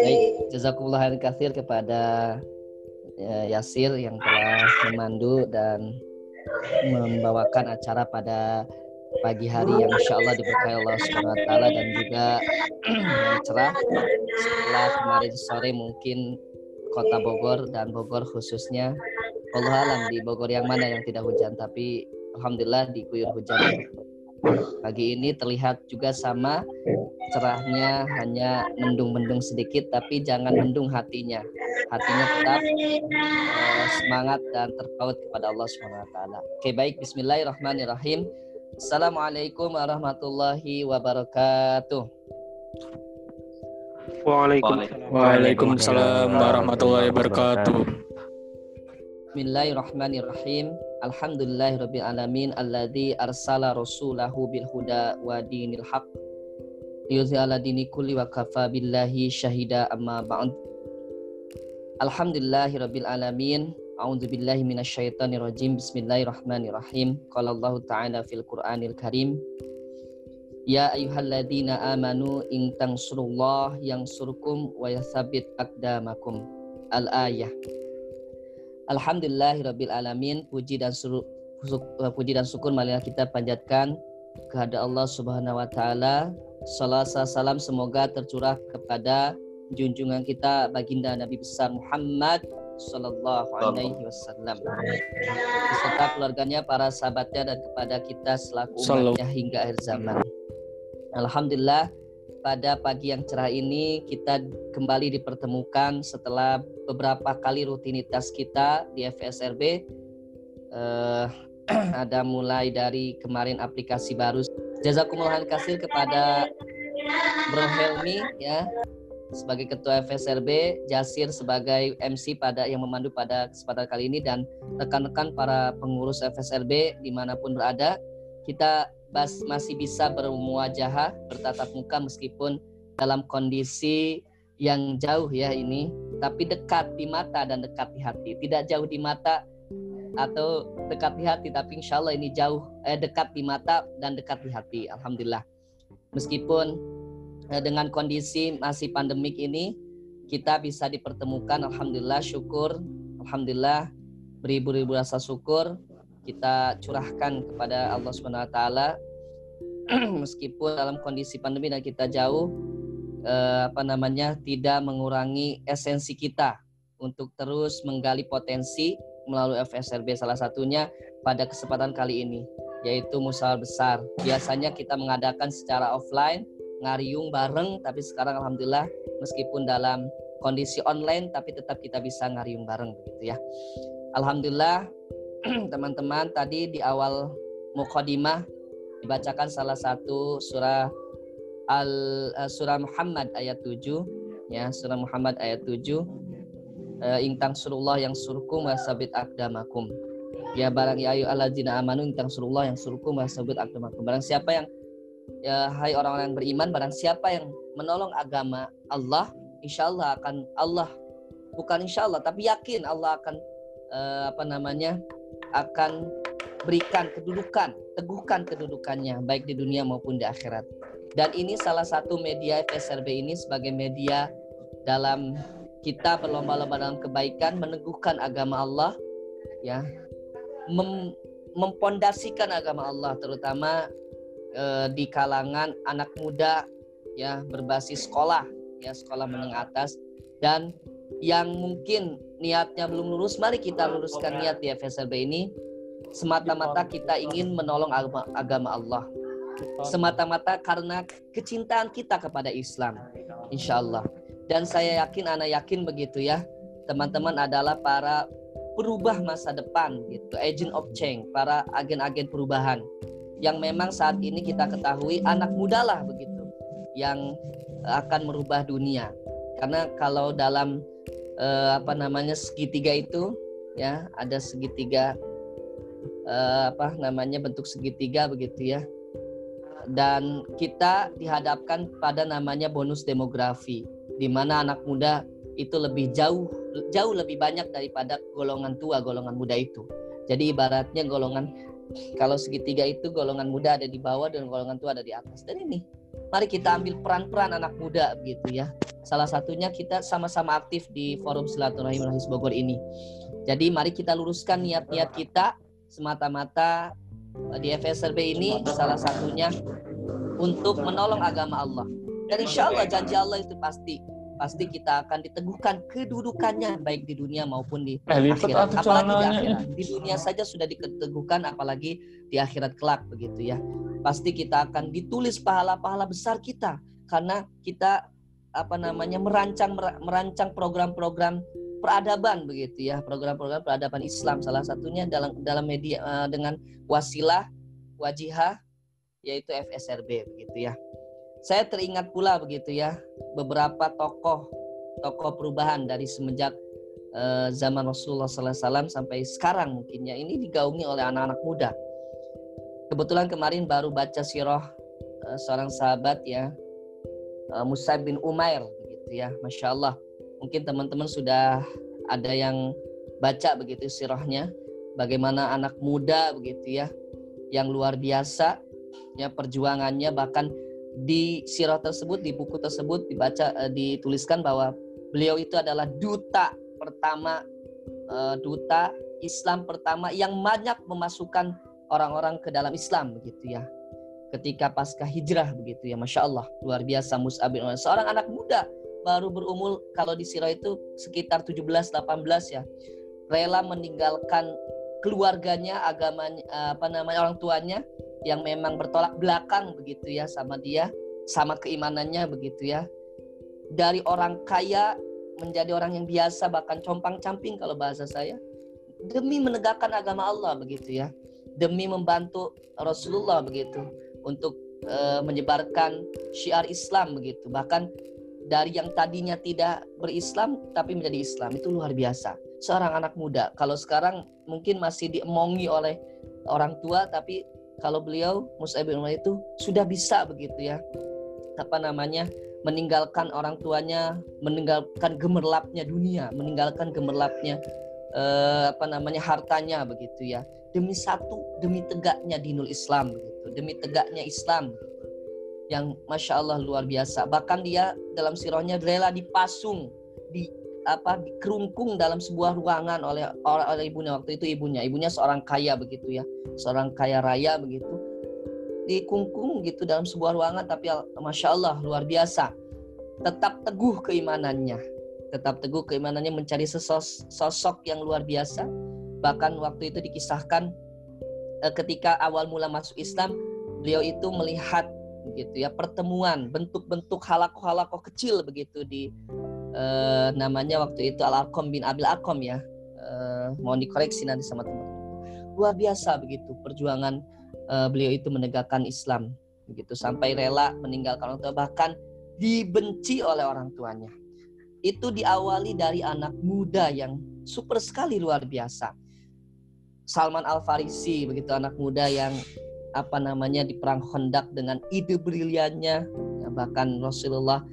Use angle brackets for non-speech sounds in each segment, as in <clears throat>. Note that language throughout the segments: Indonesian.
Baik, jazakumullah khairan katsir kepada ya, Yasir yang telah memandu dan membawakan acara pada pagi hari yang insya Allah diberkahi Allah Subhanahu wa taala dan juga <clears throat> cerah setelah kemarin sore mungkin kota Bogor dan Bogor khususnya. Allah alam di Bogor yang mana yang tidak hujan tapi alhamdulillah diguyur hujan pagi ini terlihat juga sama cerahnya hanya mendung-mendung sedikit tapi jangan mendung hatinya hatinya tetap uh, semangat dan terpaut kepada Allah Subhanahu wa taala. Oke baik bismillahirrahmanirrahim. Assalamualaikum warahmatullahi wabarakatuh. Waalaikumsalam warahmatullahi wabarakatuh. Bismillahirrahmanirrahim. Alhamdulillahirabbil alamin alladzi arsala rasulahu bil huda wa dinil haq liyuzhira dini kulli wa kafa billahi syahida amma ba'd. Alhamdulillahirabbil alamin. A'udzu billahi minasyaitonir rajim. Bismillahirrahmanirrahim. Qala Allah Ta'ala fil Qur'anil Karim. Ya ayyuhalladzina amanu in tansurullah yansurkum wa yatsabbit aqdamakum. Al-ayah. Alhamdulillahirabbil alamin. Puji dan suruh puji dan syukur marilah kita panjatkan kepada Allah Subhanahu wa taala Salam salam semoga tercurah kepada junjungan kita baginda Nabi besar Muhammad Sallallahu Alaihi Wasallam beserta keluarganya, para sahabatnya dan kepada kita selaku umatnya hingga akhir zaman. Alhamdulillah pada pagi yang cerah ini kita kembali dipertemukan setelah beberapa kali rutinitas kita di FSRB. Uh, <clears throat> ada mulai dari kemarin aplikasi baru Jazakumullah kasih kepada Bro Helmi ya sebagai ketua FSRB, Jasir sebagai MC pada yang memandu pada kesempatan kali ini dan rekan-rekan para pengurus FSRB di mana pun berada, kita bas, masih bisa bermuajah, bertatap muka meskipun dalam kondisi yang jauh ya ini, tapi dekat di mata dan dekat di hati. Tidak jauh di mata, atau dekat di hati tapi insya Allah ini jauh eh, dekat di mata dan dekat di hati. Alhamdulillah. Meskipun eh, dengan kondisi masih pandemik ini kita bisa dipertemukan. Alhamdulillah syukur. Alhamdulillah beribu-ribu rasa syukur kita curahkan kepada Allah Subhanahu Wa Taala <clears throat> meskipun dalam kondisi pandemi dan kita jauh eh, apa namanya tidak mengurangi esensi kita untuk terus menggali potensi melalui FSRB salah satunya pada kesempatan kali ini yaitu musyawarah besar. Biasanya kita mengadakan secara offline, ngariung bareng, tapi sekarang alhamdulillah meskipun dalam kondisi online tapi tetap kita bisa ngariung bareng begitu ya. Alhamdulillah <clears throat> teman-teman tadi di awal mukadimah dibacakan salah satu surah al uh, surah Muhammad ayat 7 ya surah Muhammad ayat 7 uh, intang surullah yang surkum wasabit akdamakum ya barang ya ayu alladzina amanu intang surullah yang surkum wasabit akdamakum barang siapa yang ya hai orang-orang yang beriman barang siapa yang menolong agama Allah insya Allah akan Allah bukan insya Allah tapi yakin Allah akan uh, apa namanya akan berikan kedudukan teguhkan kedudukannya baik di dunia maupun di akhirat. Dan ini salah satu media FSRB ini sebagai media dalam kita berlomba-lomba dalam kebaikan meneguhkan agama Allah ya. Mem mempondasikan agama Allah terutama eh, di kalangan anak muda ya berbasis sekolah ya sekolah menengah atas. Dan yang mungkin niatnya belum lulus mari kita luruskan niat di FSLB ini. Semata-mata kita ingin menolong agama, agama Allah. Semata-mata karena kecintaan kita kepada Islam insya Allah dan saya yakin anak yakin begitu ya teman-teman adalah para perubah masa depan gitu agent of change para agen-agen perubahan. Yang memang saat ini kita ketahui anak muda lah begitu yang akan merubah dunia. Karena kalau dalam eh, apa namanya segitiga itu ya. Ada segitiga eh, apa namanya bentuk segitiga begitu ya. Dan kita dihadapkan pada namanya bonus demografi di mana anak muda itu lebih jauh jauh lebih banyak daripada golongan tua golongan muda itu. Jadi ibaratnya golongan kalau segitiga itu golongan muda ada di bawah dan golongan tua ada di atas. Dan ini mari kita ambil peran-peran anak muda begitu ya. Salah satunya kita sama-sama aktif di Forum Silaturahim Rahis Bogor ini. Jadi mari kita luruskan niat-niat kita semata-mata di FSRB ini salah satunya untuk menolong agama Allah. Dan insya Allah janji Allah itu pasti pasti kita akan diteguhkan kedudukannya baik di dunia maupun di eh, akhirat. Apalagi di akhirat. Di dunia saja sudah diteguhkan apalagi di akhirat kelak begitu ya. Pasti kita akan ditulis pahala-pahala besar kita karena kita apa namanya merancang merancang program-program peradaban begitu ya, program-program peradaban Islam salah satunya dalam dalam media uh, dengan wasilah wajihah yaitu FSRB begitu ya. Saya teringat pula begitu ya beberapa tokoh tokoh perubahan dari semenjak uh, zaman Rasulullah SAW sampai sekarang mungkin ya ini digaungi oleh anak-anak muda. Kebetulan kemarin baru baca sirah uh, seorang sahabat ya uh, Musa bin Umair begitu ya, masya Allah. Mungkin teman-teman sudah ada yang baca begitu sirahnya, bagaimana anak muda begitu ya, yang luar biasa ya perjuangannya bahkan di sirah tersebut di buku tersebut dibaca uh, dituliskan bahwa beliau itu adalah duta pertama uh, duta Islam pertama yang banyak memasukkan orang-orang ke dalam Islam begitu ya. Ketika pasca hijrah begitu ya masya Allah luar biasa Mus'ab bin seorang anak muda baru berumur kalau di sirah itu sekitar 17-18 ya. Rela meninggalkan keluarganya agamanya apa namanya orang tuanya yang memang bertolak belakang begitu ya sama dia, sama keimanannya begitu ya. Dari orang kaya menjadi orang yang biasa bahkan compang-camping kalau bahasa saya demi menegakkan agama Allah begitu ya. Demi membantu Rasulullah begitu untuk e, menyebarkan syiar Islam begitu. Bahkan dari yang tadinya tidak berislam tapi menjadi Islam itu luar biasa. Seorang anak muda kalau sekarang mungkin masih diemongi oleh orang tua tapi kalau beliau Musa bin Umar itu sudah bisa begitu ya. Apa namanya? Meninggalkan orang tuanya meninggalkan gemerlapnya dunia meninggalkan gemerlapnya eh, apa namanya hartanya begitu ya. Demi satu demi tegaknya dinul Islam begitu. Demi tegaknya Islam. Yang masya Allah luar biasa. Bahkan dia dalam sirahnya rela dipasung di apa dikerungkung dalam sebuah ruangan oleh oleh, ibunya. Waktu itu ibunya ibunya seorang kaya begitu ya seorang kaya raya begitu. Dikungkung gitu dalam sebuah ruangan tapi masya Allah luar biasa. Tetap teguh keimanannya. Tetap teguh keimanannya mencari sosok, sosok yang luar biasa. Bahkan waktu itu dikisahkan eh, ketika awal mula masuk Islam beliau itu melihat gitu ya pertemuan bentuk-bentuk halakoh-halakoh kecil begitu di uh, namanya waktu itu Al Arkom bin Abil Arkom ya. Uh, mohon dikoreksi nanti sama teman-teman. Luar biasa begitu perjuangan uh, beliau itu menegakkan Islam. Begitu sampai rela meninggalkan orang tua bahkan dibenci oleh orang tuanya. Itu diawali dari anak muda yang super sekali luar biasa. Salman Al Farisi begitu anak muda yang apa namanya di perang Khandaq dengan ide briliannya ya, bahkan Rasulullah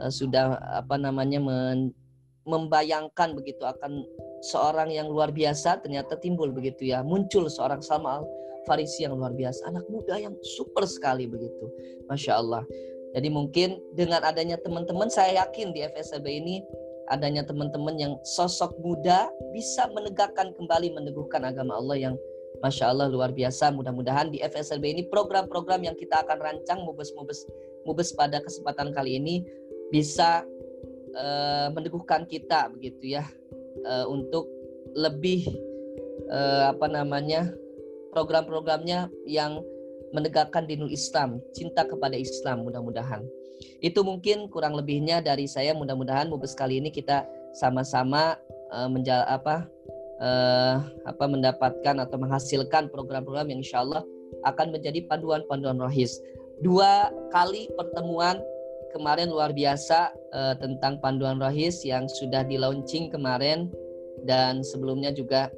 uh, sudah apa namanya men, membayangkan begitu akan seorang yang luar biasa ternyata timbul begitu ya muncul seorang sama Farisi yang luar biasa anak muda yang super sekali begitu Masya Allah. Jadi mungkin dengan adanya teman-teman saya yakin di FSB ini adanya teman-teman yang sosok muda bisa menegakkan kembali meneguhkan agama Allah yang Masya Allah luar biasa. Mudah-mudahan di FSLB ini program-program yang kita akan rancang mubes-mubes mubes pada kesempatan kali ini bisa uh, meneguhkan kita begitu ya uh, untuk lebih uh, apa namanya program-programnya yang menegakkan dinul Islam, cinta kepada Islam mudah-mudahan. Itu mungkin kurang lebihnya dari saya mudah-mudahan mubes kali ini kita sama-sama uh, menjal apa uh, apa mendapatkan atau menghasilkan program-program yang insya Allah akan menjadi panduan-panduan rohis. Dua kali pertemuan kemarin luar biasa uh, tentang panduan rohis yang sudah di launching kemarin dan sebelumnya juga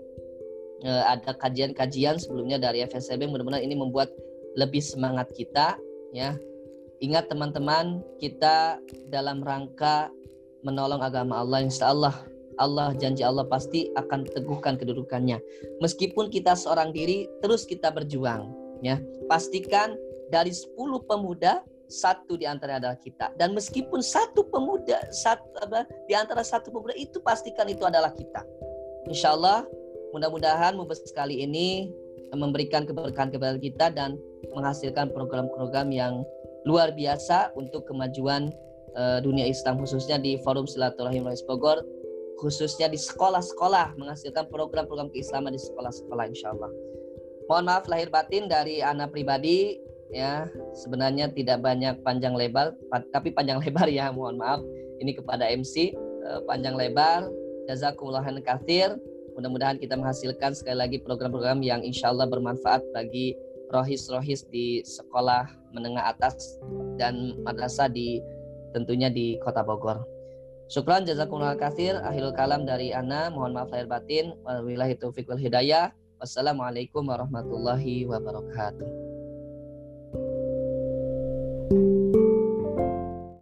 uh, ada kajian-kajian sebelumnya dari FSB mudah-mudahan ini membuat lebih semangat kita ya ingat teman-teman kita dalam rangka menolong agama Allah insya Allah Allah janji Allah pasti akan teguhkan kedudukannya. Meskipun kita seorang diri, terus kita berjuang. Ya, pastikan dari 10 pemuda satu di antara adalah kita. Dan meskipun satu pemuda, satu apa, di antara satu pemuda itu pastikan itu adalah kita. Insya Allah, mudah-mudahan mubes sekali ini memberikan keberkahan kepada kita dan menghasilkan program-program yang luar biasa untuk kemajuan uh, dunia Islam khususnya di Forum Silaturahim Rais Bogor khususnya di sekolah-sekolah menghasilkan program-program keislaman di sekolah-sekolah insya Allah. Mohon maaf lahir batin dari anak pribadi ya sebenarnya tidak banyak panjang lebar tapi panjang <laughs> lebar ya mohon maaf. Ini kepada MC eh, panjang lebar jazakumullah kathir mudah-mudahan kita menghasilkan sekali lagi program-program yang insya Allah bermanfaat bagi rohis-rohis di sekolah menengah atas dan madrasah di tentunya di kota Bogor. Syukran jazakumullah kathir akhirul kalam dari Ana mohon maaf lahir batin. Wabillahi taufiq wal hidayah. Wassalamualaikum warahmatullahi wabarakatuh